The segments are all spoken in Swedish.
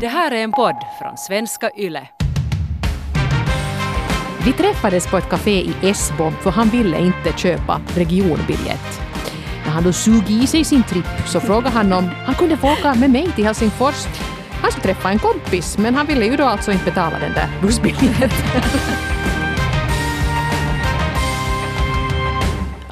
Det här är en podd från svenska YLE. Vi träffades på ett café i Esbo för han ville inte köpa regionbiljett. När han då sug i sig sin tripp så frågade han om han kunde få åka med mig till Helsingfors. Han skulle träffa en kompis men han ville ju då alltså inte betala den där bussbiljetten.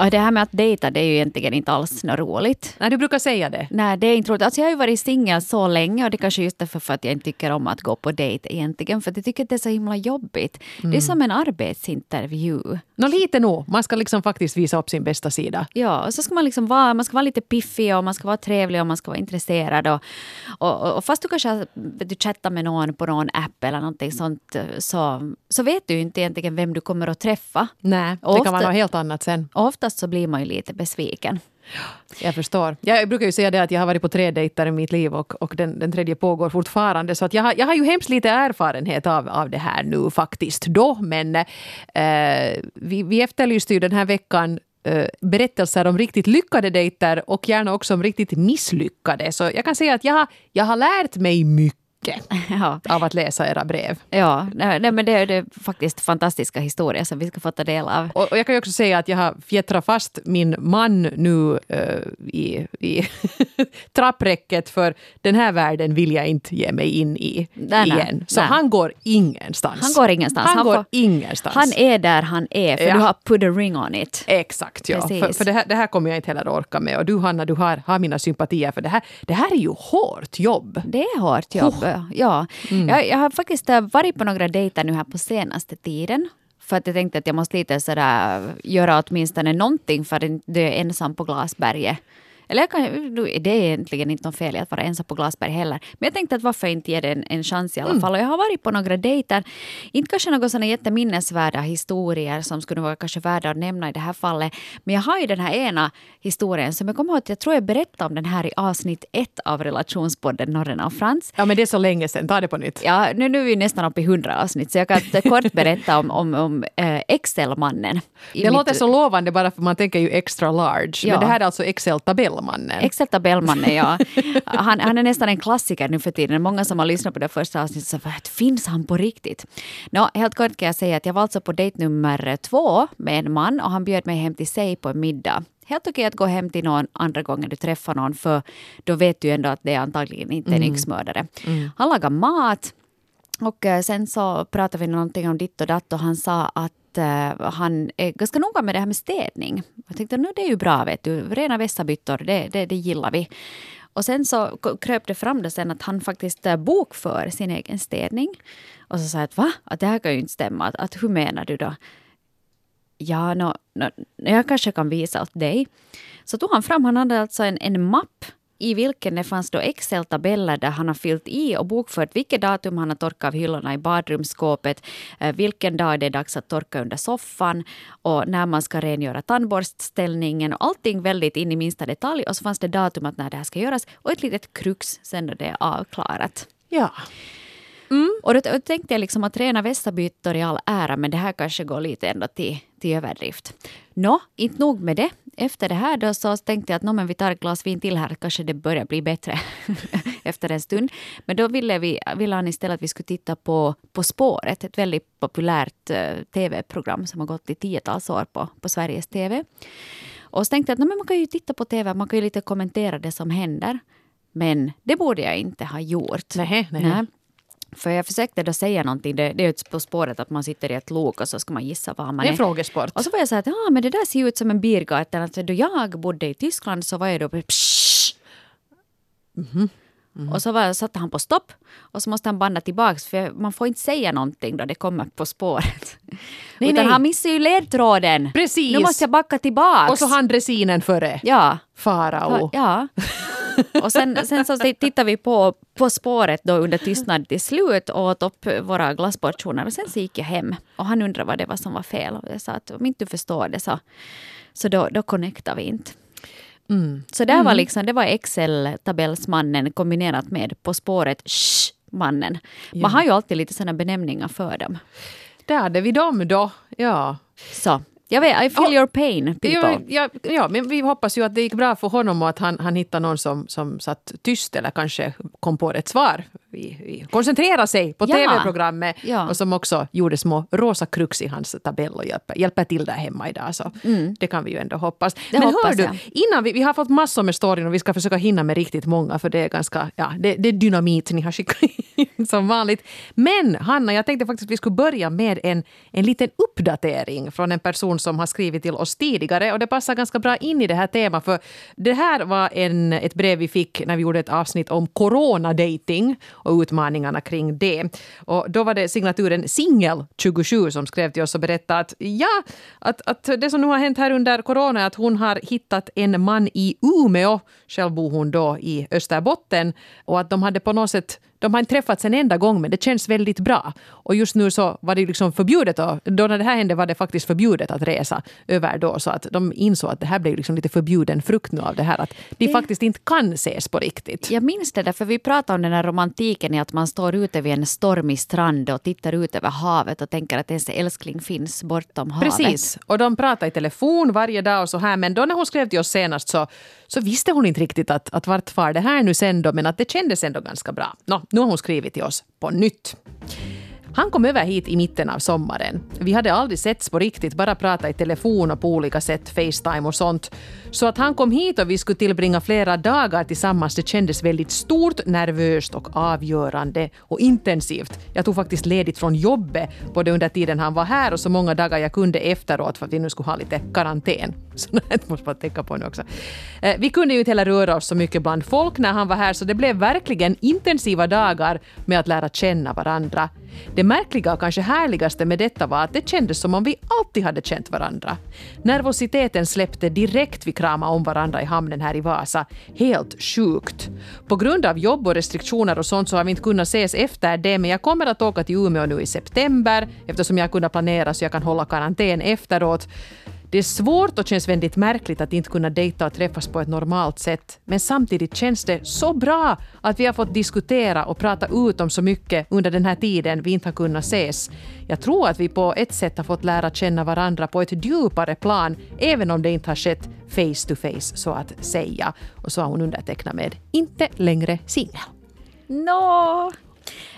Och det här med att dejta det är ju egentligen inte alls något roligt. Nej, du brukar säga det. Nej, det är inte roligt. Alltså jag har ju varit singel så länge och det kanske just därför för att jag inte tycker om att gå på dejt egentligen. För att jag tycker att det är så himla jobbigt. Det är som en arbetsintervju. Nå lite nog. Man ska liksom faktiskt visa upp sin bästa sida. Ja, och så ska man liksom vara, man ska vara lite piffig och man ska vara trevlig och man ska vara intresserad. Och, och, och fast du kanske du chattar med någon på någon app eller någonting sånt så, så vet du inte egentligen vem du kommer att träffa. Nej, det Ofta- kan vara något helt annat sen. Oftast så blir man ju lite besviken. Jag förstår. Jag brukar ju säga det att jag har varit på tre dejter i mitt liv och, och den, den tredje pågår fortfarande. Så att jag, har, jag har ju hemskt lite erfarenhet av, av det här nu faktiskt då. Men eh, vi, vi efterlyste ju den här veckan eh, berättelser om riktigt lyckade dejter och gärna också om riktigt misslyckade. Så jag kan säga att jag, jag har lärt mig mycket Ja. av att läsa era brev. Ja, nej, men det är, det är faktiskt fantastiska historier som vi ska få ta del av. Och, och jag kan ju också säga att jag har fjättrat fast min man nu eh, i, i trappräcket för den här världen vill jag inte ge mig in i Nej, nej, igen. Så nej. han går ingenstans. Han går ingenstans. Han, Han går får- ingenstans. Han är där han är, för Ja. du har put a ring on it. Exakt, ja. Precis. För, för det, här, det här kommer jag inte heller orka med. Och du Hanna, du har, har mina sympatier för det här. Det här är ju hårt jobb. Det är hårt jobb. Ja. Jag, jag har faktiskt äh, varit på några dejter nu här på senaste tiden. För att jag tänkte att jag måste lite sådär göra åtminstone någonting för att inte dö ensam på Glasberget. Eller jag kan, det är egentligen inte något fel i att vara ensam på Glasberg heller. Men jag tänkte att varför inte ge det en, en chans i alla fall. Och jag har varit på några dejter. Inte kanske några sådana jätteminnesvärda historier som skulle vara kanske värda att nämna i det här fallet. Men jag har ju den här ena historien som jag kommer ihåg att jag tror jag berättade om den här i avsnitt ett av relationspodden Norrena och Frans. Ja, men det är så länge sedan. Ta det på nytt. Ja, nu, nu är vi nästan uppe i hundra avsnitt så jag kan kort berätta om, om, om eh, Excel-mannen. Det mitt- låter så lovande bara för man tänker ju extra large. Ja. Men det här är alltså Excel-tabellmannen. Excel-tabellmannen, ja. Han, han är nästan en klassiker nu för tiden. Många som har lyssnat på det första avsnittet så att finns han på riktigt? Nå, helt kort kan jag säga att jag var alltså på dejt nummer två med en man och han bjöd mig hem till sig på en middag. Helt okej att gå hem till någon andra gången du träffar någon för då vet du ändå att det är antagligen inte en yxmördare. Han lagar mat och eh, sen så pratade vi någonting om ditt och datt och han sa att eh, han är ganska noga med det här med städning. Jag tänkte nu det är ju bra, vet du. Rena vässabyttor, det, det, det gillar vi. Och sen så kröp det fram det sen att han faktiskt eh, bokför sin egen städning. Och så sa jag att va? Att det här kan ju inte stämma. Att, att hur menar du då? Ja, no, no, jag kanske kan visa åt dig. Så tog han fram, han hade alltså en, en mapp i vilken det fanns då Excel-tabeller där han har fyllt i och bokfört vilket datum han har torkat av hyllorna i badrumsskåpet, eh, vilken dag det är dags att torka under soffan och när man ska rengöra tandborstställningen och allting väldigt in i minsta detalj. Och så fanns det datum att när det här ska göras och ett litet krux sen då det är avklarat. Ja. Och då tänkte jag liksom att rena vässabyttor i all ära, men det här kanske går lite ändå till, till överdrift. Nå, inte nog med det. Efter det här då så tänkte jag att men vi tar ett glas vin till här, kanske det börjar bli bättre efter en stund. Men då ville, vi, ville han istället att vi skulle titta på På spåret, ett väldigt populärt eh, tv-program som har gått i tiotals år på, på Sveriges TV. Och så tänkte jag att men man kan ju titta på tv, man kan ju lite kommentera det som händer. Men det borde jag inte ha gjort. Nähä, nähä. För jag försökte då säga någonting, det, det är ju På spåret att man sitter i ett lok och så ska man gissa var man Det är är. en frågesport. Och så var jag så här att ja, men det där ser ju ut som en Biergarten. Att då jag bodde i Tyskland så var jag då psh. Mhm. Och så var, satte han på stopp och så måste han banda tillbaks för man får inte säga någonting då det kommer På spåret. Nej, Utan nej. han missar ju ledtråden. Precis. Nu måste jag backa tillbaks. Och så han dressinen före. Ja. Farao. Ja. Och sen, sen så tittar vi på På spåret då under tystnad till slut och åt upp våra glassportioner. Och sen så gick jag hem och han undrade vad det var som var fel. Och jag sa att om inte du förstår det så, så då, då connectar vi inte. Mm. Så där var liksom, det var Excel-tabellsmannen kombinerat med På spåret mannen. Man har ju alltid lite sådana benämningar för dem. Där hade vi dem då. Ja. Så Jag vet, I feel Oh. your pain people. Ja, ja, men vi hoppas ju att det gick bra för honom och att han, han hittade någon som, som satt tyst eller kanske kom på rätt svar. Vi, vi koncentrerade sig på Ja. tv-programmet Ja. och som också gjorde små rosa krux i hans tabell och hjälper, hjälper till där hemma idag. Så Det kan vi ju ändå hoppas. Mm. Det men hoppas hör du, jag. innan vi, vi har fått massor med storyn och vi ska försöka hinna med riktigt många för det är ganska, ja, det, det är dynamit ni har skickat in som vanligt. Men Hanna, jag tänkte faktiskt att vi skulle börja med en, en liten uppdatering från en person som har skrivit till oss tidigare och det passar ganska bra in i det här temat för det här var en, ett brev vi fick när vi gjorde ett avsnitt om coronadating och utmaningarna kring det. Och då var det signaturen Singel27 som skrev till oss och berättade att ja, att, att det som nu har hänt här under corona är att hon har hittat en man i Umeå, själv bor hon då i Österbotten, och att de hade på något sätt de har inte träffats en enda gång men det känns väldigt bra. Och just nu så var det liksom förbjudet. Och då när det här hände var det faktiskt förbjudet att resa över då. Så att de insåg att det här blev liksom lite förbjuden frukt nu av det här. Att de Det- faktiskt inte kan ses på riktigt. Jag minns det där, för vi pratade om den här romantiken i att man står ute vid en stormig strand och tittar ut över havet och tänker att ens älskling finns bortom havet. Precis. Och de pratar i telefon varje dag och så här. Men då när hon skrev till oss senast så, så visste hon inte riktigt att, att vart far det här nu sen då. Men att det kändes ändå ganska bra. Nå, nu har hon skrivit till oss på nytt. Han kom över hit i mitten av sommaren. Vi hade aldrig setts på riktigt, bara pratat i telefon och på olika sätt, Facetime och sånt. Så att han kom hit och vi skulle tillbringa flera dagar tillsammans, det kändes väldigt stort, nervöst och avgörande och intensivt. Jag tog faktiskt ledigt från jobbet både under tiden han var här och så många dagar jag kunde efteråt för att vi nu skulle ha lite karantän. Så det måste man tänka på nu också. Eh, vi kunde ju inte heller röra oss så mycket bland folk när han var här så det blev verkligen intensiva dagar med att lära känna varandra. Det märkliga och kanske härligaste med detta var att det kändes som om vi alltid hade känt varandra. Nervositeten släppte direkt vid krama om varandra i hamnen här i Vasa. Helt sjukt. På grund av jobb och restriktioner och sånt så har vi inte kunnat ses efter det men jag kommer att åka till Umeå nu i september eftersom jag har kunnat planera så jag kan hålla karantän efteråt. Det är svårt och känns väldigt märkligt att inte kunna dejta och träffas på ett normalt sätt. Men samtidigt känns det så bra att vi har fått diskutera och prata ut om så mycket under den här tiden vi inte har kunnat ses. Jag tror att vi på ett sätt har fått lära känna varandra på ett djupare plan, även om det inte har skett face to face så att säga. Och så har hon undertecknat med “Inte längre singel”. Nå!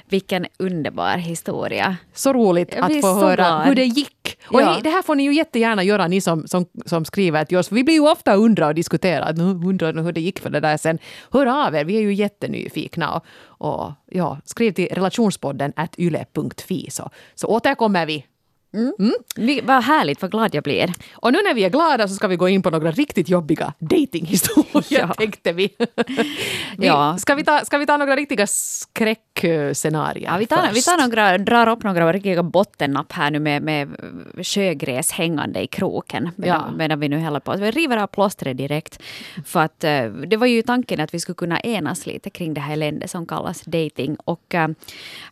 Vilken underbar historia. Så roligt att få höra glad. hur det gick. Och Ja. det här får ni ju jättegärna göra, ni som, som, som skriver till oss. Vi blir ju ofta undra och diskutera. Nu undrar nu hur det gick för det där sen. Hör av er, vi är ju jättenyfikna. Och, och ja, skriv till relationspodden at yle.fi så, så återkommer vi. Vi- Vad härligt, vad glad jag blir. Och nu när vi är glada så ska vi gå in på några riktigt jobbiga datinghistorier Ja. tänkte vi. vi Ja. ska, vi ta, ska vi ta några riktiga skräckscenarier Ja, vi, tar, vi först? tar några, drar upp några riktiga bottennapp här nu med, med sjögräs hängande i kroken medan, Ja. medan vi nu håller på. Vi river av plåstret direkt. För att eh, det var ju tanken att vi skulle kunna enas lite kring det här eländet som kallas dating. Och eh,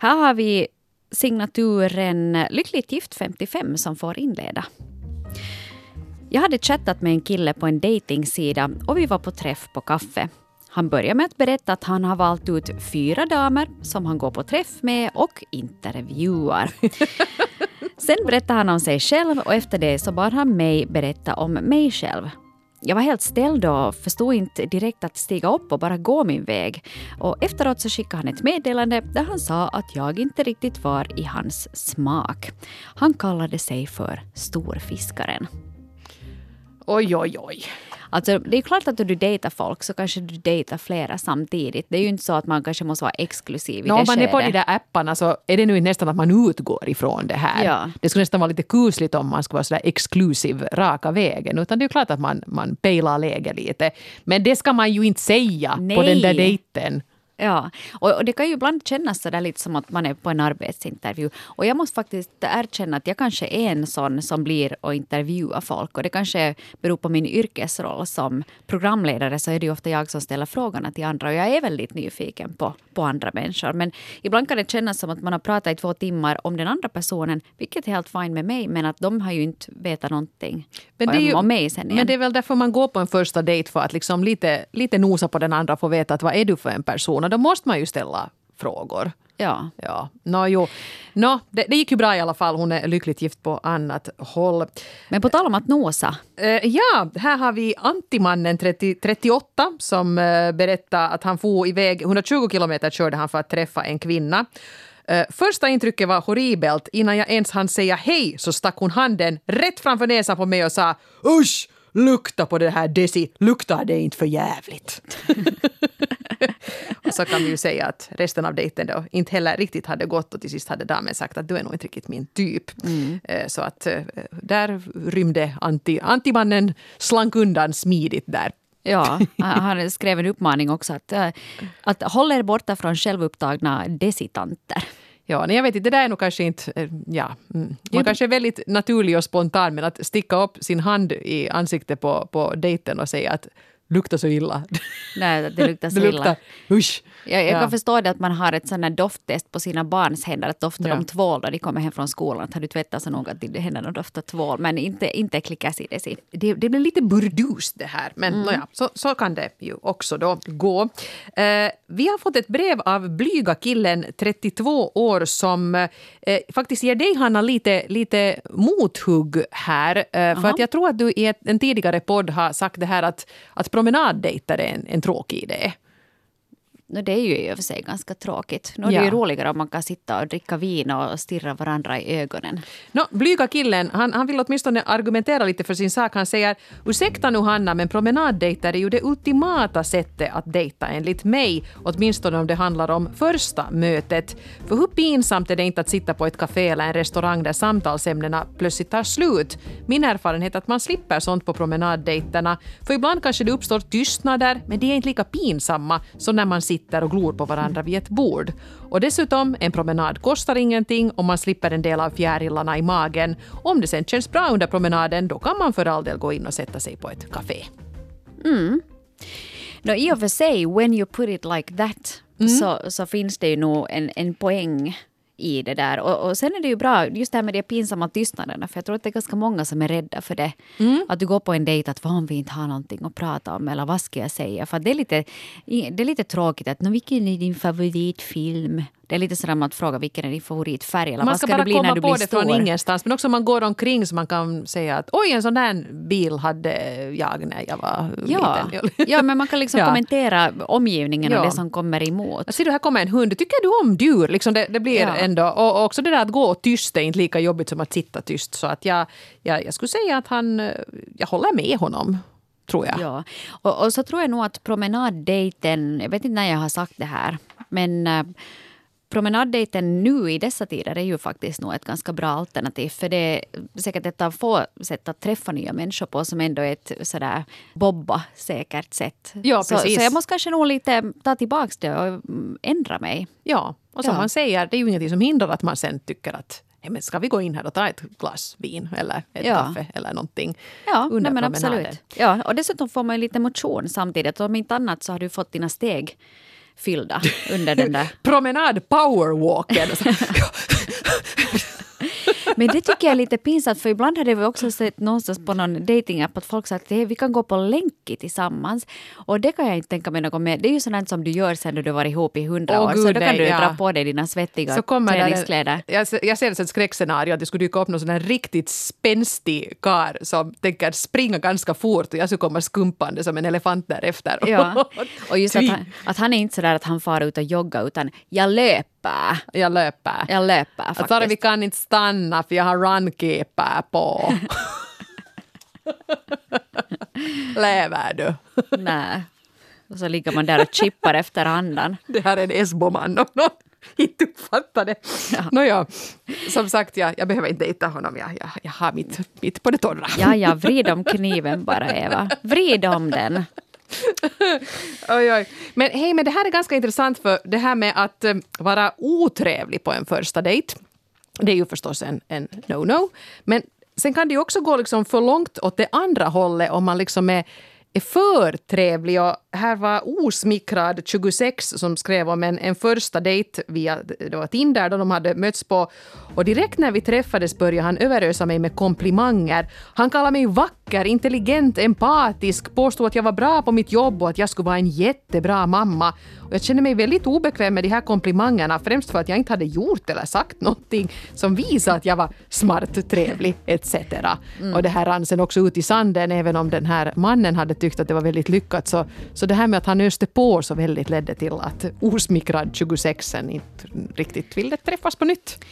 här har vi signaturen Lyckligt gift 55 som får inleda. Jag hade chattat med en kille på en dejtingsida och vi var på träff på kaffe. Han börjar med att berätta att han har valt ut fyra damer som han går på träff med och intervjuar. Sen berättar han om sig själv och efter det så bad han mig berätta om mig själv. Jag var helt ställd och förstod inte direkt att stiga upp och bara gå min väg. Och efteråt så skickade han ett meddelande där han sa att jag inte riktigt var i hans smak. Han kallade sig för Storfiskaren. Oj, oj, oj. Alltså, det är klart att när du dejtar folk så kanske du dejtar flera samtidigt. Det är ju inte så att man kanske måste vara exklusiv i Nå, det om man är på de där apparna så är det nu nästan att man utgår ifrån det här. Ja. Det skulle nästan vara lite kusligt om man skulle vara sådär exklusiv raka vägen. Utan det är ju klart att man, man pejlar läge lite. Men det ska man ju inte säga på Nej. den där dejten. Ja, och, och det kan ju ibland kännas så där lite som att man är på en arbetsintervju. Och jag måste faktiskt erkänna att jag kanske är en sån som blir och intervjuar folk. Och det kanske beror på min yrkesroll som programledare så är det ju ofta jag som ställer frågorna till andra. Och jag är väldigt nyfiken på, på andra människor. Men ibland kan det kännas som att man har pratat i två timmar om den andra personen, vilket är helt fine med mig. Men att de har ju inte vetat någonting Men det, är ju, om mig sen igen. men det är väl därför man går på en första dejt för att liksom lite, lite nosa på den andra och få veta att vad är du för en person. Och då måste man ju ställa frågor. Ja. Ja, no, jo. No, det, det gick ju bra i alla fall. Hon är lyckligt gift på annat håll. Men på tal om att nosa. Eh, ja, här har vi Antimannen 30, 38 som eh, berättar att han for iväg 120 kilometer körde han för att träffa en kvinna. Eh, första intrycket var horribelt. Innan jag ens hann säga hej så stack hon handen rätt framför näsan på mig och sa Usch! Lukta på det här Desi, luktar det inte för jävligt? och så kan vi ju säga att resten av dejten då inte heller riktigt hade gått och till sist hade damen sagt att du är nog inte riktigt min typ. Mm. Så att eh, där rymde anti, antimannen slank undan smidigt där. Ja, han skrev en uppmaning också att, eh, att håll er borta från självupptagna desitanter. Ja, nej, jag vet inte, det där är nog kanske inte... Ja, mm. Man kanske är väldigt naturlig och spontan men att sticka upp sin hand i ansiktet på, på dejten och säga att luktar så illa. Nej, det luktar så det luktar, illa. Usch. Jag, jag ja. kan förstå det att man har ett sånt dofttest på sina barns händer, att doftar ja. de tvål när de kommer hem från skolan? Att har du tvättat så noga att händerna doftar tvål? Men inte, inte klickas i det. Det, det blir lite burdust det här, men mm. Nåja, så, så kan det ju också då gå. Eh, vi har fått ett brev av blyga killen, 32 år, som eh, faktiskt ger dig, Hanna, lite, lite mothugg här. Eh, för att jag tror att du i ett, en tidigare podd har sagt det här att, att promenaddejter är en, en tråkig idé. No, det är ju i och för sig ganska tråkigt. Nu är ja. det ju roligare om man kan sitta och dricka vin och stirra varandra i ögonen. No, blyga killen, han, han vill åtminstone argumentera lite för sin sak. Han säger ursäkta nu Hanna, men promenaddejter är ju det ultimata sättet att dejta enligt mig. Åtminstone om det handlar om första mötet. För hur pinsamt är det inte att sitta på ett café eller en restaurang där samtalsämnena plötsligt tar slut? Min erfarenhet är att man slipper sånt på promenaddejterna. För ibland kanske det uppstår tystnader, men det är inte lika pinsamma som när man sitter sitter och glor på varandra vid ett bord. Och dessutom, en promenad kostar ingenting och man slipper en del av fjärilarna i magen. Om det sen känns bra under promenaden, då kan man för all del gå in och sätta sig på ett café. Mm. No, I och för sig, when you put it like that, mm. så, så finns det ju nog en, en poäng i det där. Och, och, sen är det ju bra, just det här med de pinsamma tystnaderna, för jag tror att det är ganska många som är rädda för det. Mm. Att du går på en dejt, att vad om vi inte har någonting att prata om, eller vad ska jag säga? För det är lite, det är lite tråkigt att, vilken är din favoritfilm? Det är lite sådär att fråga vilken är din favoritfärg eller man vad ska, ska du bli när du blir stor? Man ska bara komma på det från ingenstans. Men också om man går omkring så man kan säga att oj en sån där bil hade jag när jag var ja. liten. ja, men man kan liksom ja. kommentera omgivningen ja. och det som kommer emot. Ser du, här kommer en hund. Tycker du om djur? Liksom det, det blir ja. ändå... Och också det där att gå tyst är inte lika jobbigt som att sitta tyst. Så att jag, jag, jag skulle säga att han... Jag håller med honom tror jag. Ja. Och, och, så tror jag nog att promenaddejten, jag vet inte när jag har sagt det här, men äh, promenaddejten nu i dessa tider är ju faktiskt nog ett ganska bra alternativ. För det är säkert ett av få sätt att träffa nya människor på som ändå är ett sådär bobba-säkert sätt. Ja, så, så, jag måste kanske nog lite ta tillbaka det och ändra mig. Ja, och som ja. man säger, det är ju ingenting som hindrar att man sen tycker att men ska vi gå in här och ta ett glas vin eller ett ja. kaffe eller någonting ja, under nej, men absolut. Ja, och dessutom får man lite motion samtidigt. Om inte annat så har du fått dina steg fyllda under den där... Promenad powerwalken. Men det tycker jag är lite pinsamt för ibland hade vi också sett någonstans på någon datingapp att folk sa att vi kan gå på länki tillsammans. Och det kan jag inte tänka mig något mer. Det är ju sånt som du gör sen när du varit ihop i hundra år. Gud, så då kan du ja. dra på dig dina svettiga så kommer träningskläder. jag, jag ser det som ett skräckscenario att det skulle dyka upp någon sån här riktigt spänstig kar som tänker springa ganska fort och jag skulle komma skumpande som en elefant därefter. Ja. Och just att han, att han är inte sådär att han far ut och joggar utan jag löper. Jag löper. Jag löper faktiskt. Sorry, vi kan inte stanna för jag har runkeeper på. Lever du? Nej. Och så ligger man där och chippar efter andan. Det här är en Esboman om någon inte uppfattar det. Ja. Nåja, som sagt, jag, jag behöver inte dejta honom. Jag, jag, jag har mitt, mitt på det torra. Ja, ja, vrid om kniven bara, Eva. Vrid om den. oj, oj. Men hej, men det här är ganska intressant för det här med att um, vara otrevlig på en första dejt. Det är ju förstås en, en no-no. Men sen kan det ju också gå liksom för långt åt det andra hållet om man liksom är, är för trevlig. Och här var osmickrad 26 som skrev om en, en första dejt via det var Tinder då de hade mötts på. Och direkt när vi träffades började han överösa mig med komplimanger. Han kallade mig vacker, intelligent, empatisk, påstod att jag var bra på mitt jobb och att jag skulle vara en jättebra mamma. Och jag kände mig väldigt obekväm med de här komplimangerna, främst för att jag inte hade gjort eller sagt någonting som visade att jag var smart, trevlig etc. Mm. Och det här rann sen också ut i sanden, även om den här mannen hade tyckt att det var väldigt lyckat. Så, så det här med att han öste på så väldigt ledde till att osmickrad 26 inte riktigt ville träffas på nytt.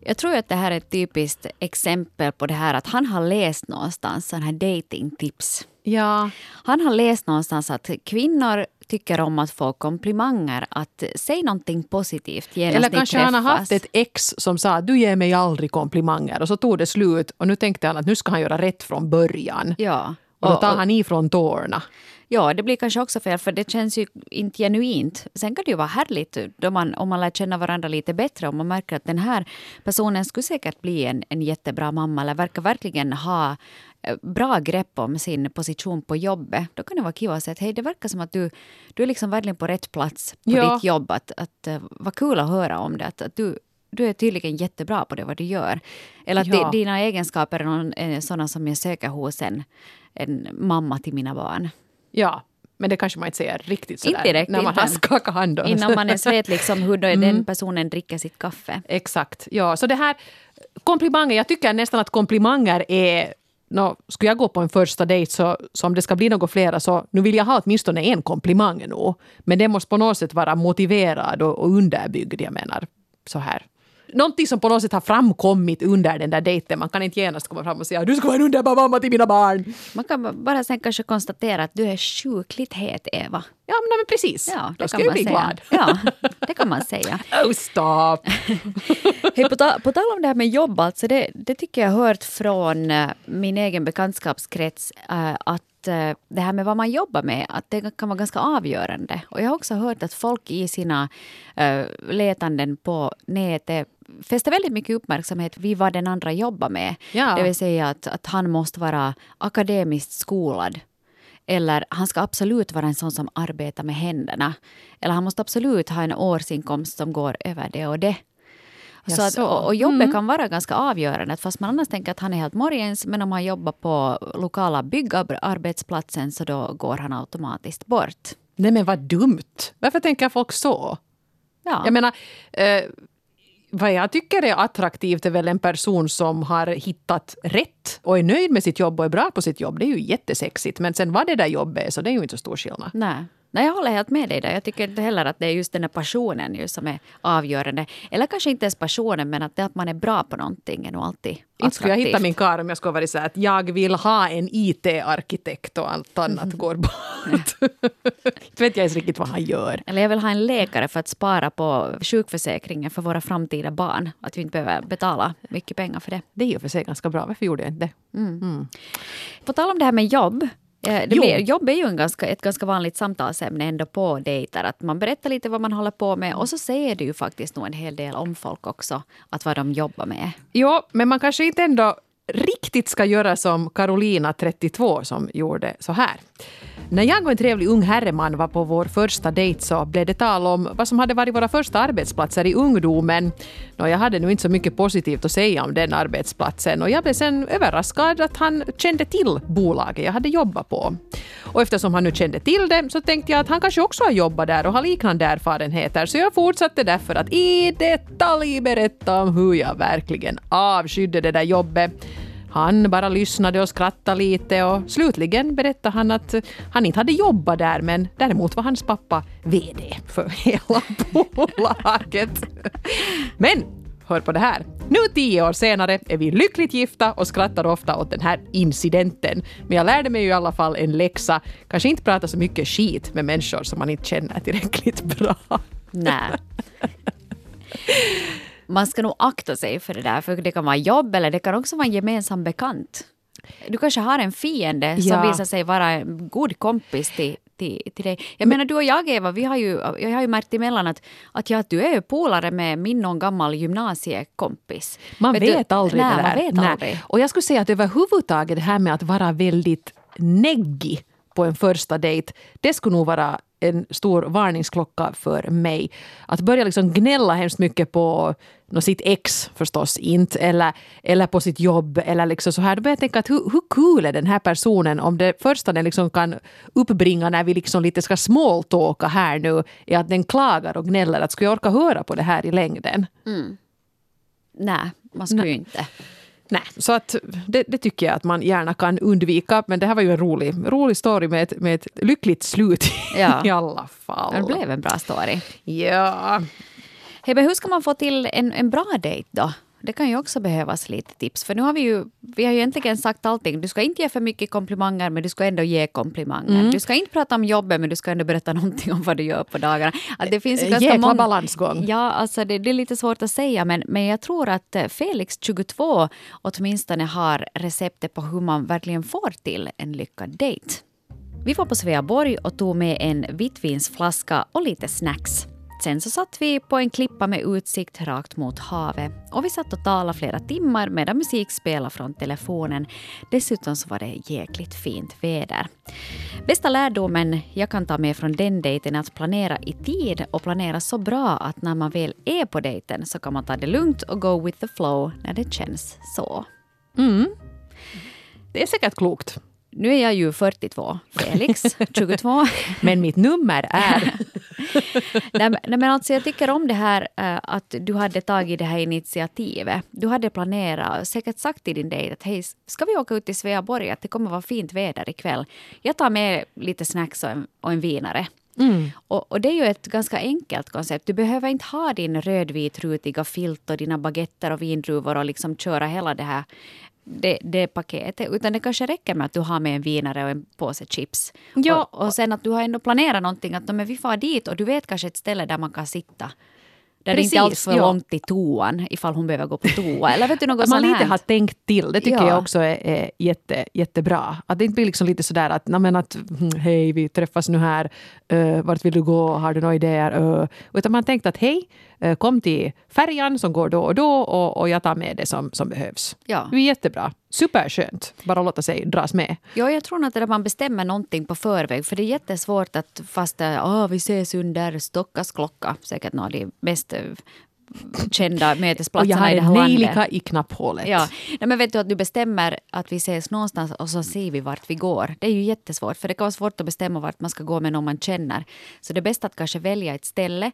Jag tror att det här är ett typiskt exempel på det här att han har läst någonstans sådana här datingtips. Ja. Han har läst någonstans att kvinnor tycker om att få komplimanger, att säga någonting positivt genast Eller kanske han har haft ett ex som sa du ger mig aldrig komplimanger och så tog det slut och nu tänkte han att nu ska han göra rätt från början. Ja. Och då tar han ifrån tårna. Ja, det blir kanske också fel för det känns ju inte genuint. Sen kan det ju vara härligt då man, om man lär känna varandra lite bättre och man märker att den här personen skulle säkert bli en, en jättebra mamma eller verkar verkligen ha eh, bra grepp om sin position på jobbet. Då kan det vara kul att säga att hej, det verkar som att du, du är liksom verkligen på rätt plats på ja. ditt jobb. Att, att, eh, vad kul att höra om det. Att, att du, du är tydligen jättebra på det vad du gör. Eller att ja. dina egenskaper är, någon, är sådana som jag söker hos en, en mamma till mina barn. Ja, men det kanske man inte säger riktigt sådär. Inte direkt, när man har skakat hand. Innan man ens vet liksom hur mm. den personen dricker sitt kaffe. Exakt. Ja, så det här komplimanger, jag tycker nästan att komplimanger är No, skulle jag gå på en första dejt så, så om det ska bli något flera så nu vill jag ha åtminstone en komplimang nu. Men det måste på något sätt vara motiverad och, och underbyggd. Jag menar så här någonting som på något sätt har framkommit under den där dejten. Man kan inte genast komma fram och säga du ska vara en underbar mamma till mina barn. Man kan bara sen kanske konstatera att du är sjukligt het, Eva. Ja, men, men precis. Ja, Då ska jag bli säga. glad. Ja, det kan man säga. oh, stop! hey, på, ta på tal om det här med jobb, alltså det, det tycker jag har hört från uh, min egen bekantskapskrets uh, att Eh, det här med vad man jobbar med, att det kan vara ganska avgörande. Och jag har också hört att folk i sina uh, letanden på nätet fäster väldigt mycket uppmärksamhet vid vad den andra jobbar med. Ja. Det vill säga att, att han måste vara akademiskt skolad. Eller han ska absolut vara en sån som arbetar med händerna. Eller han måste absolut ha en årsinkomst som går över det och det. Så att, och, och jobbet mm. kan vara ganska avgörande. Fast man annars tänker att han är helt morgens men om han jobbar på lokala byggarbetsplatsen så då går han automatiskt bort. Nej men vad dumt! Varför tänker folk så? Ja. Jag menar, eh, vad jag tycker är attraktivt är väl en person som har hittat rätt och är nöjd med sitt jobb och är bra på sitt jobb. Det är ju jättesexigt. Men sen vad det där jobbet är så det är ju inte så stor skillnad. Nej. Nej, jag håller helt med dig där. Jag tycker inte heller att det är just den här passionen just som är avgörande. Eller kanske inte ens passionen, men att det att man är bra på någonting är nog alltid Inte skulle jag hitta min karl om jag skulle vara så att jag vill ha en IT-arkitekt och allt annat mm. går bort. inte vet jag ens riktigt vad han gör. Eller jag vill ha en läkare för att spara på sjukförsäkringen för våra framtida barn. Att vi inte behöver betala mycket pengar för det. Det är ju för sig ganska bra. Varför gjorde jag inte det? Mm. Mm. På tal om det här med jobb det blir, jobb är ju en ganska, ett ganska vanligt samtalsämne ändå på dejter. Att man berättar lite vad man håller på med och så säger det ju faktiskt nog en hel del om folk också. Att vad de jobbar med. Jo, men man kanske inte ändå riktigt ska göra som Carolina, 32, som gjorde så här. När jag och en trevlig ung herreman var på vår första dejt så blev det tal om vad som hade varit våra första arbetsplatser i ungdomen. Nå, jag hade nu inte så mycket positivt att säga om den arbetsplatsen och jag blev sen överraskad att han kände till bolaget jag hade jobbat på. Och eftersom han nu kände till det så tänkte jag att han kanske också har jobbat där och har liknande erfarenheter så jag fortsatte därför att i detalj berätta om hur jag verkligen avskydde det där jobbet. Han bara lyssnade och skrattade lite och slutligen berättade han att han inte hade jobbat där men däremot var hans pappa VD för hela bolaget. Men hör på det här. Nu tio år senare är vi lyckligt gifta och skrattar ofta åt den här incidenten. Men jag lärde mig ju i alla fall en läxa. Kanske inte prata så mycket skit med människor som man inte känner tillräckligt bra. Nej. man ska nog akta sig för det där, för det kan vara jobb eller det kan också vara en gemensam bekant. Du kanske har en fiende som ja. visar sig vara en god kompis till, till, till dig. Jag Men, menar du och jag Eva, vi har ju, jag har ju märkt emellan att, att, ja, du är polare med min någon gammal gymnasiekompis. Man vet, vet, aldrig nej, det där. Man vet nej. aldrig. Och jag skulle säga att överhuvudtaget det här med att vara väldigt neggig på en första dejt, det skulle nog vara en stor varningsklocka för mig. Att börja liksom gnälla hemskt mycket på no, sitt ex förstås inte, eller, eller på sitt jobb. Eller liksom så här. Då börjar jag tänka att hur, hur cool är den här personen om det första den liksom kan uppbringa när vi liksom lite ska smalltalka här nu är att den klagar och gnäller. Att ska jag orka höra på det här i längden? Mm. Nej, man skulle ju inte. Nej, så att det, det tycker jag att man gärna kan undvika. Men det här var ju en rolig, rolig story med ett, med ett lyckligt slut Ja. i alla fall. Det blev en bra story. Ja. Hej, men hur ska man få till en, en bra dejt då? Det kan ju också behövas lite tips. För nu har vi ju, vi har ju egentligen sagt allting. Du ska inte ge för mycket komplimanger, men du ska ändå ge komplimanger. Mm. Du ska inte prata om jobbet, men du ska ändå berätta någonting om vad du gör på dagarna. Att det finns ju ganska Jäkla många- balansgång. Ja, alltså det, det är lite svårt att säga, men, men jag tror att eh, Felix 22 åtminstone har receptet på hur man verkligen får till en lyckad dejt. Vi var på Sveaborg och tog med en vitvinsflaska och lite snacks. Sen så satt vi på en klippa med utsikt rakt mot havet och vi satt och talade flera timmar medan musik spelade från telefonen. Dessutom så var det jäkligt fint väder. Bästa lärdomen jag kan ta med från den dejten är att planera i tid och planera så bra att när man väl är på dejten så kan man ta det lugnt och go with the flow när det känns så. Mm. Det är säkert klokt. Nu är jag ju 42, Felix 22. Men mitt nummer är... nej, nej, men alltså jag tycker om det här eh, att du hade tagit det här initiativet. Du hade planerat, säkert sagt till din dejt att hej, ska vi åka ut till Sveaborg? Att det kommer vara fint väder ikväll. Jag tar med lite snacks och en, och en vinare. Och, och det är ju ett ganska enkelt koncept. Du behöver inte ha din rödvit rutiga filt och dina baguetter och vindruvor och liksom köra hela det här det, det paketet. Utan det kanske räcker med att du har med en vinare och en påse chips. Ja. Och, och sen att du har ändå planerat någonting. Att men vi far dit och du vet kanske ett ställe där man kan sitta. Där det inte Precis, för ja. långt till toan ifall hon behöver gå på toa. Eller vet du något man lite här? har tänkt till, det tycker Ja. jag också är, är jätte, jättebra. Att det inte blir liksom lite sådär att, "Nå, men att mm, hej, vi träffas nu här, uh, vart vill du gå, har du några idéer? Uh, utan man har tänkt att hej, kom till färjan som går då och då och, och jag tar med det som, som behövs. Ja. Det är jättebra. Superskönt. Bara låta sig dras med. Ja, jag tror att det där man bestämmer någonting på förväg. För det är jättesvårt att fast oh, vi ses under Stockas klocka. Säkert några av de mest eh, kända Och jag mötesplatserna har i det en här landet. nejlika i knapphålet. Ja, Nej, men vet du att du bestämmer att vi ses någonstans och så ser vi vart vi går. Det är ju jättesvårt för det kan vara svårt att bestämma vart man ska gå med någon man känner. Så det är bäst att kanske välja ett ställe eh,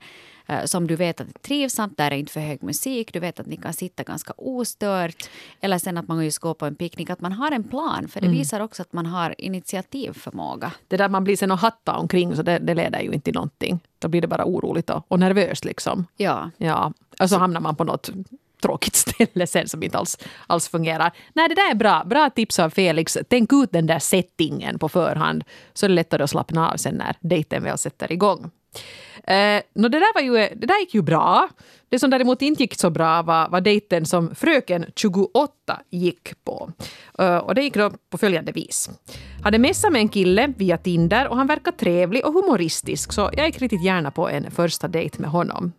som du vet att är trivsamt, där är inte för hög musik, du vet att ni kan sitta ganska ostört. Eller sen att man just går på en picknick, att man har en plan. För det visar också att man har initiativförmåga. Det där man blir sen och hatta omkring så det, det leder ju inte till någonting. Då blir det bara oroligt och, och nervöst liksom. Ja. Ja, och så hamnar man på något tråkigt ställe sen som inte alls, alls fungerar. Nej, det där är bra. Bra tips av Felix. Tänk ut den där settingen på förhand så är det lättare att slappna av sen när dejten väl sätter igång. Eh, no, det, där var ju, det där gick ju bra. Det som däremot inte gick så bra var, var dejten som fröken 28 gick på. Eh, och det gick då på följande vis. Hade messat med en kille via Tinder och han verkar trevlig och humoristisk så jag gick riktigt gärna på en första dejt med honom.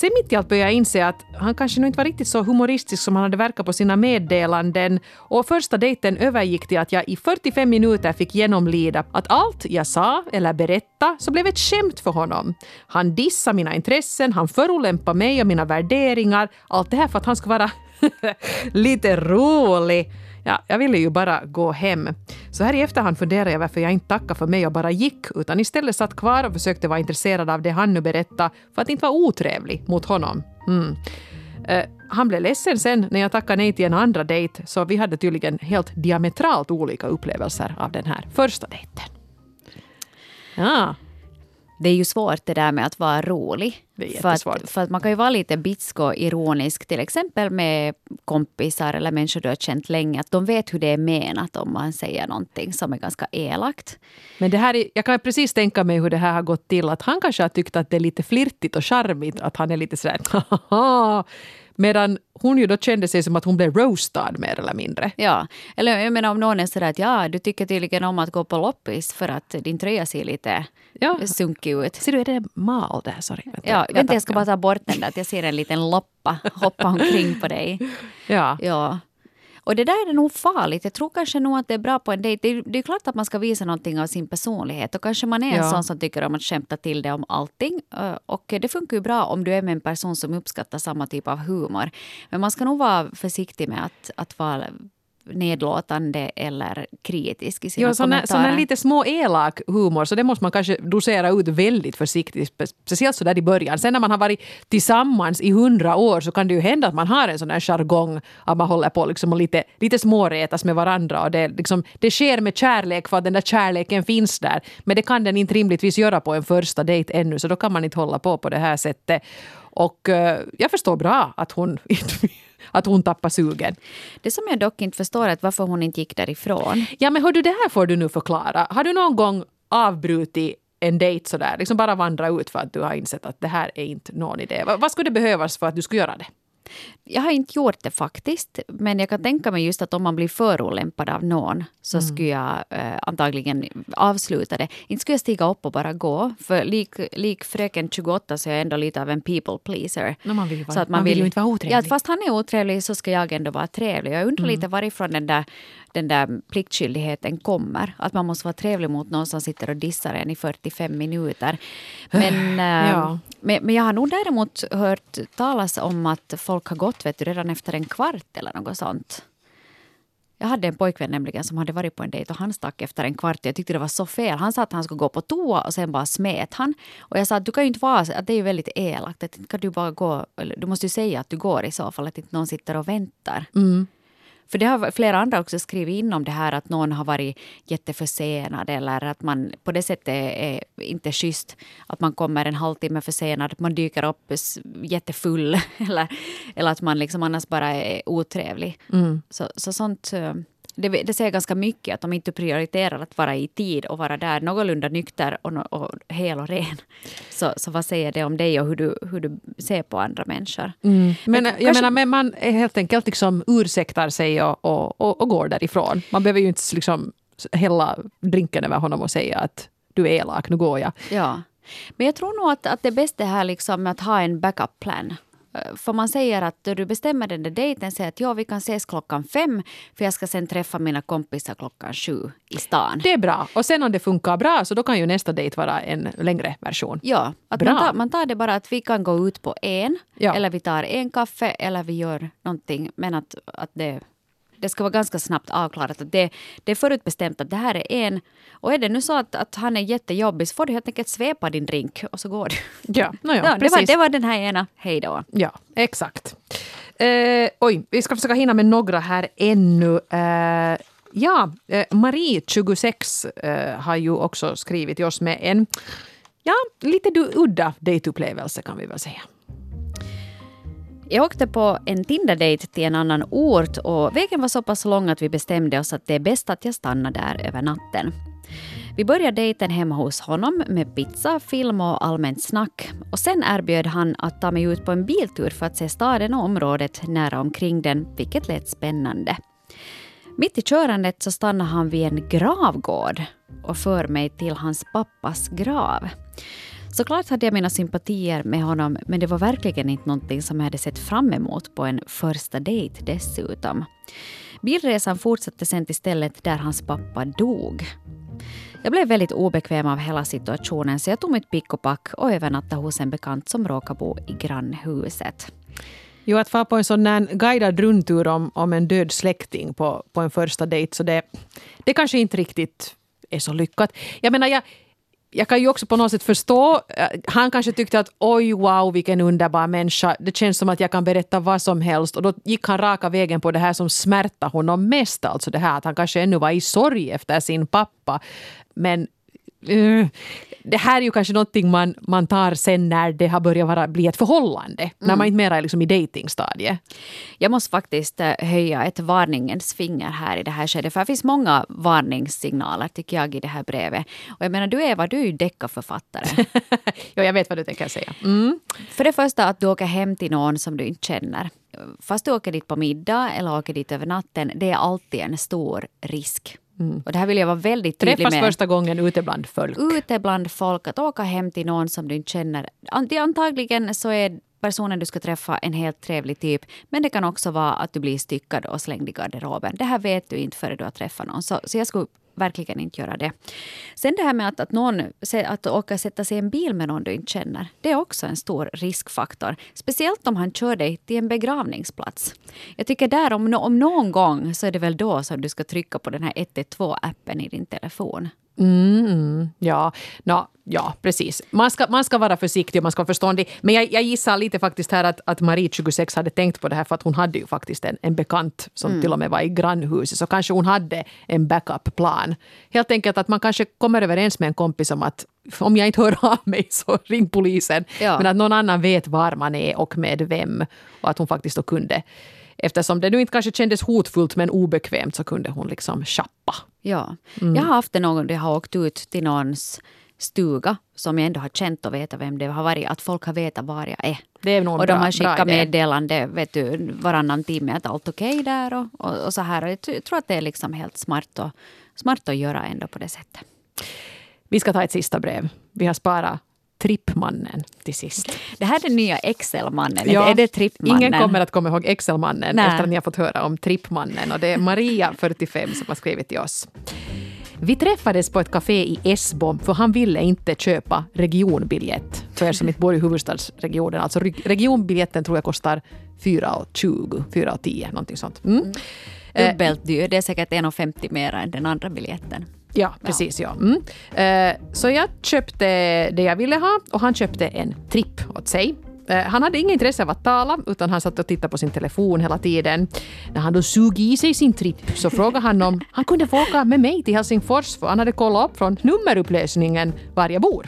Sen mitt i allt började jag inse att han kanske nog inte var riktigt så humoristisk som han hade verkat på sina meddelanden och första dejten övergick till att jag i 45 minuter fick genomlida att allt jag sa eller berättade så blev ett skämt för honom. Han dissade mina intressen, han förolämpade mig och mina värderingar. Allt det här för att han ska vara lite rolig. Ja, jag ville ju bara gå hem. Så här i efterhand funderar jag varför jag inte tackade för mig och bara gick, utan istället satt kvar och försökte vara intresserad av det han nu berättade för att inte vara otrevlig mot honom. Mm. Eh, han blev ledsen sen när jag tackade nej till en andra dejt, så vi hade tydligen helt diametralt olika upplevelser av den här första dejten. Ja, Det är ju svårt det där med att vara rolig. Det är för, att, för att man kan ju vara lite bitsk och ironisk, till exempel med kompisar eller människor du har känt länge. Att de vet hur det är menat om man säger någonting som är ganska elakt. men det här är, jag kan precis tänka mig hur det här har gått till. Att han kanske har tyckt att det är lite flirtigt och charmigt, att han är lite sådär. Medan hon ju då kände sig som att hon blev roastad mer eller mindre. Ja, eller jag menar om någon är sådär att ja, du tycker tydligen om att gå på loppis för att din tröja ser lite Ja. sunkig ut. Ser du, är det mal där? Sorry. Vänta. Ja, vänta, jag ska bara ta bort den där att jag ser en liten loppa hoppa omkring på dig. Ja. Ja. Och det där är nog farligt. Jag tror kanske nog att det är bra på en dejt. Det är, det är klart att man ska visa någonting av sin personlighet. Och kanske man är en Ja. sån som tycker om att skämta till det om allting. Och det funkar ju bra om du är med en person som uppskattar samma typ av humor. Men man ska nog vara försiktig med att, att vara nedlåtande eller kritisk i sina Jo, sån, här- kommentarer. sån lite små elak humor, så det måste man kanske dosera ut väldigt försiktigt. spe- Speciellt så där i början. Sen när man har varit tillsammans i hundra år så kan det ju hända att man har en sån här jargong att man håller på liksom och lite, lite småretas med varandra. Och det, liksom, det sker med kärlek för att den där kärleken finns där. Men det kan den inte rimligtvis göra på en första dejt ännu, så då kan man inte hålla på på det här sättet. Och eh, jag förstår bra att hon, att hon tappar sugen. Det som jag dock inte förstår är varför hon inte gick därifrån. Ja men hör du, det här får du nu förklara. Har du någon gång avbrutit en dejt sådär, liksom bara vandra ut för att du har insett att det här är inte någon idé. Va- Vad skulle det behövas för att du skulle göra det? Jag har inte gjort det faktiskt, men jag kan tänka mig just att om man blir förolämpad av någon så skulle jag eh, antagligen avsluta det. Inte skulle jag stiga upp och bara gå, för lik, lik fröken 28 så är jag ändå lite av en people pleaser. No, man vill vara- Så att man vill ju inte vara otrevlig. Ja, fast han är otrevlig så ska jag ändå vara trevlig. Jag undrar lite varifrån den där, den där pliktskyldigheten kommer. Att man måste vara trevlig mot någon som sitter och dissar en i 45 minuter. Men, eh, Ja. men, men jag har nog däremot hört talas om att folk har gått vet du, redan efter en kvart eller något sånt. Jag hade en pojkvän nämligen som hade varit på en dejt och han stack efter en kvart. Jag tyckte det var så fel. Han sa att han skulle gå på toa och sen bara smet han. Och jag sa att du kan ju inte vara att det är ju väldigt elakt. Att kan du bara gå, du måste ju säga att du går i så fall, att inte någon sitter och väntar. För det har flera andra också skrivit in om det här att någon har varit jätteförsenad eller att man på det sättet är inte schysst. Att man kommer en halvtimme försenad, att man dyker upp jättefull eller, eller att man liksom annars bara är otrevlig. Så, så sånt eh, det, det säger ganska mycket att de inte prioriterar att vara i tid och vara där någorlunda nykter och, och hel och ren. Så, så vad säger det om dig och hur du, hur du ser på andra människor? Men, jag kanske- menar, men man helt enkelt liksom ursäktar sig och, och, och, och går därifrån. Man behöver ju inte liksom hälla drinken över honom och säga att du är elak, nu går jag. Ja. Men jag tror nog att, att det bästa är här liksom att ha en backup plan. För man säger att du bestämmer den där dejten, säger att ja, vi kan ses klockan fem för jag ska sen träffa mina kompisar klockan sju i stan. Det är bra. Och sen om det funkar bra så då kan ju nästa dejt vara en längre version. Ja, att man tar, man tar det bara att vi kan gå ut på en, Ja. eller vi tar en kaffe, eller vi gör någonting. Men att, att det, det ska vara ganska snabbt avklarat. Att det, det är förutbestämt att det här är en. Och är det nu så att, att han är jättejobbig så får du helt enkelt svepa din drink och så går du. Ja, no, ja, Ja, det, var, det var den här ena. Hej då. Ja, exakt. Eh, oj, vi ska försöka hinna med några här ännu. Eh, ja, eh, Marie, 26, eh, har ju också skrivit till oss med en ja, lite udda dejtupplevelse kan vi väl säga. Jag åkte på en Tinder-dejt till en annan ort och vägen var så pass lång att vi bestämde oss att det är bäst att jag stannar där över natten. Vi började dejten hemma hos honom med pizza, film och allmänt snack. Och sen erbjöd han att ta mig ut på en biltur för att se staden och området nära omkring den, vilket lät spännande. Mitt i körandet så stannar han vid en gravgård och för mig till hans pappas grav. Såklart hade jag mina sympatier med honom men det var verkligen inte någonting som jag hade sett fram emot på en första dejt dessutom. Bilresan fortsatte sen till stället där hans pappa dog. Jag blev väldigt obekväm av hela situationen så jag tog mitt pick och pack och övernattade hos en bekant som råkar bo i grannhuset. Jo, att få på en sån där guidad rundtur om, om en död släkting på, på en första dejt, så det, det kanske inte riktigt är så lyckat. Jag menar, jag, jag kan ju också på något sätt förstå, eh, han kanske tyckte att oj wow vilken underbar människa, det känns som att jag kan berätta vad som helst och då gick han raka vägen på det här som smärtar honom mest, alltså det här att han kanske ännu var i sorg efter sin pappa. Men eh, det här är ju kanske någonting man, man tar sen när det har börjat vara, bli ett förhållande. När man inte mera är liksom i datingstadiet. Jag måste faktiskt eh, höja ett varningens finger här i det här skedet. För det finns många varningssignaler tycker jag i det här brevet. Och jag menar du Eva, du är ju deckarförfattare. ja, jag vet vad du tänker säga. Mm. För det första att du åker hem till någon som du inte känner. Fast du åker dit på middag eller åker dit över natten, det är alltid en stor risk. Och det här vill jag vara väldigt tydlig Träffas med. första gången ute bland folk. ute bland folk, att åka hem till någon som du inte känner. Ant- Antagligen så är personen du ska träffa en helt trevlig typ. Men det kan också vara att du blir styckad och slängd i garderoben. Det här vet du inte före du har träffat någon. Så, så jag skulle verkligen inte göra det. Sen det här med att, att, någon, att åka sätta sig i en bil med någon du inte känner. Det är också en stor riskfaktor. Speciellt om han kör dig till en begravningsplats. Jag tycker där om, om någon gång så är det väl då som du ska trycka på den här 112-appen i din telefon. Mm, ja, no, ja, precis. Man ska, man ska vara försiktig och man ska vara förståndig. Men jag, jag gissar lite faktiskt här att, att Marie, 26, hade tänkt på det här för att hon hade ju faktiskt en, en bekant som mm. till och med var i grannhuset. Så kanske hon hade en backup-plan. Helt enkelt att man kanske kommer överens med en kompis om att om jag inte hör av mig så ring polisen. Ja. Men att någon annan vet var man är och med vem. Och att hon faktiskt då kunde Eftersom det nu inte kanske kändes hotfullt men obekvämt så kunde hon liksom chappa. Ja. Mm. Jag har haft det någon gång jag har åkt ut till någons stuga som jag ändå har känt och vetat vem det har varit. Att folk har vetat var jag är. Det är och de har skickat meddelande vet du, varannan timme att allt okej okay där och, och, och, så här. Och jag tror att det är liksom helt smart, och, smart att göra ändå på det sättet. Vi ska ta ett sista brev. Vi har sparat Trippmannen till sist. Det här är den nya Excel-mannen. Ja, är det Trippmannen? Ingen kommer att komma ihåg Excel-mannen efter att ni har fått höra om Trippmannen. Och det är Maria, 45, som har skrivit till oss. Vi träffades på ett café i Esbo för han ville inte köpa regionbiljett. För er som inte bor i huvudstadsregionen. Alltså regionbiljetten tror jag kostar 4,20, 4,10 någonting sånt. Mm. Mm. Dubbelt dyr. Det är säkert 1,50 mer än den andra biljetten. Ja, precis. Ja. Mm. Uh, så jag köpte det jag ville ha och han köpte en tripp åt sig. Uh, han hade inget intresse av att tala utan han satt och tittade på sin telefon hela tiden. När han då sug i sig sin tripp så frågade han om han kunde få åka med mig till Helsingfors för han hade kollat upp från nummerupplösningen var jag bor.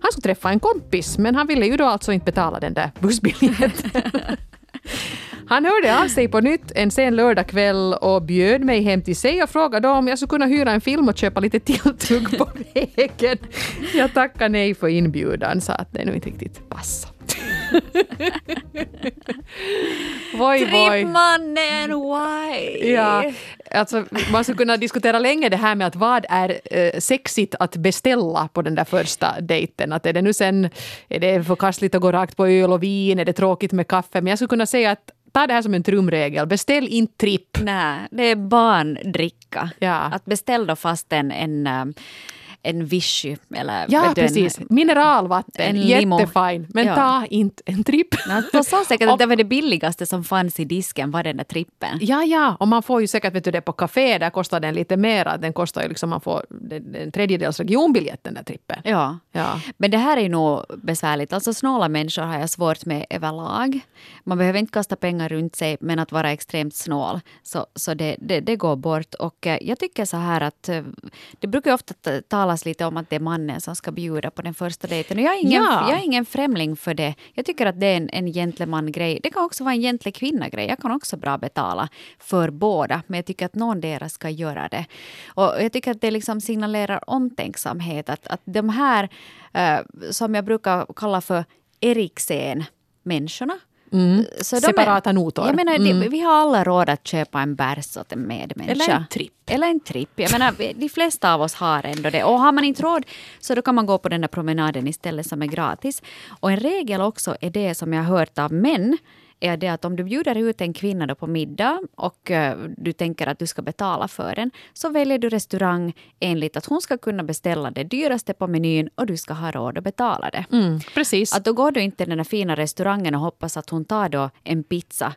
Han skulle träffa en kompis men han ville ju då alltså inte betala den där bussbiljetten. Han hörde av sig på nytt en sen lördagkväll och bjöd mig hem till sig och frågade om jag skulle kunna hyra en film och köpa lite tilltugg på vägen. Jag tackade nej för inbjudan, sa att det nu inte riktigt passade. Voi, Trippmannen, why? Ja, alltså, man skulle kunna diskutera länge det här med att vad är eh, sexigt att beställa på den där första dejten. Att är det nu sen, är det förkastligt att gå rakt på öl och vin, är det tråkigt med kaffe? Men jag skulle kunna säga att ta det här som en trumregel. Beställ inte tripp. Nej, det är barndricka. Ja. Att beställ då fast en, en eh, en Vichy. Eller, ja, precis. En, Mineralvatten, jättefin. Men ja. ta inte en tripp. De sa säkert att det var det billigaste som fanns i disken, var den där trippen. Ja, ja. Och man får ju säkert, vet du det, på café, där kostar den lite mer. Den kostar ju liksom, man får en tredjedels regionbiljett, den där trippen. Ja. ja. Men det här är ju nog besvärligt. Alltså snåla människor har jag svårt med överlag. Man behöver inte kasta pengar runt sig, men att vara extremt snål, så, så det, det, det går bort. Och eh, jag tycker så här att eh, det brukar ofta tala talas lite om att det är mannen som ska bjuda på den första dejten. Och jag, är ingen, ja. jag är ingen främling för det. Jag tycker att det är en, en gentleman-grej. Det kan också vara en gentle kvinna-grej. Jag kan också bra betala för båda. Men jag tycker att någon deras ska göra det. Och jag tycker att det liksom signalerar omtänksamhet. Att, att de här, uh, som jag brukar kalla för Eriksen-människorna Mm. Så Separata är, notor. Jag menar, mm. vi har alla råd att köpa en bärs åt en medmänniska. Eller en tripp. Eller en tripp. Jag menar, de flesta av oss har ändå det. Och har man inte råd så då kan man gå på den där promenaden istället som är gratis. Och en regel också är det som jag har hört av män är det att om du bjuder ut en kvinna då på middag och uh, du tänker att du ska betala för den, så väljer du restaurang enligt att hon ska kunna beställa det dyraste på menyn och du ska ha råd att betala det. Mm, precis. Att då går du inte till den där fina restaurangen och hoppas att hon tar då en pizza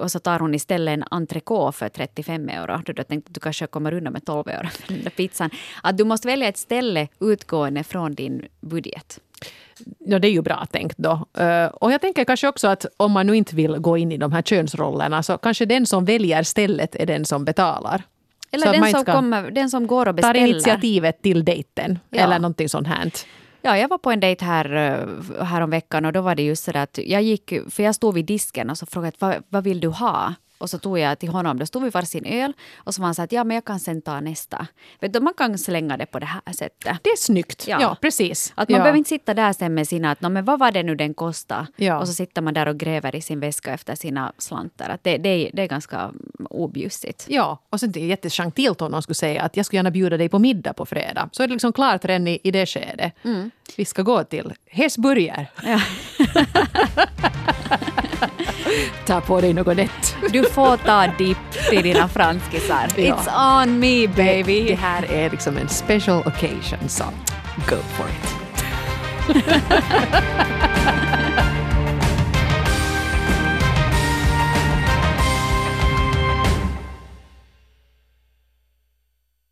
och så tar hon istället en entrecote för 35 euro. Du tänkte att du kanske kommer undan med 12 euro för den där pizzan. Att du måste välja ett ställe utgående från din budget. Ja, det är ju bra tänkt då. Uh, och jag tänker kanske också att om man nu inte vill gå in i de här könsrollerna så kanske den som väljer stället är den som betalar. Eller den som, kommer, den som går och beställer. Tar initiativet till dejten ja. eller någonting sånt här. Ja, jag var på en dejt här, eh, här om veckan och då var det just så att jag gick, för jag stod vid disken och så frågade vad, vad vill du ha? Och så tog jag till honom, då stod vi varsin öl och så var han så att ja men jag kan sen ta nästa. Vet du, man kan slänga det på det här sättet. Det är snyggt. Ja, ja precis. Att man ja. behöver inte sitta där sen med sina, att men vad var det nu den kostade? Ja. Och så sitter man där och gräver i sin väska efter sina slantar. Att det, det, det är ganska objussigt. Ja, och sen det är jättegentilt om någon skulle säga att jag skulle gärna bjuda dig på middag på fredag. Så är det liksom klart redan i, i det skedet. Mm. Vi ska gå till Hesburger. Ja. Ta på dig något nätt. Du får ta dipp till dina franskisar. Ja. It's on me baby. Det här är liksom en special occasion, så go for it.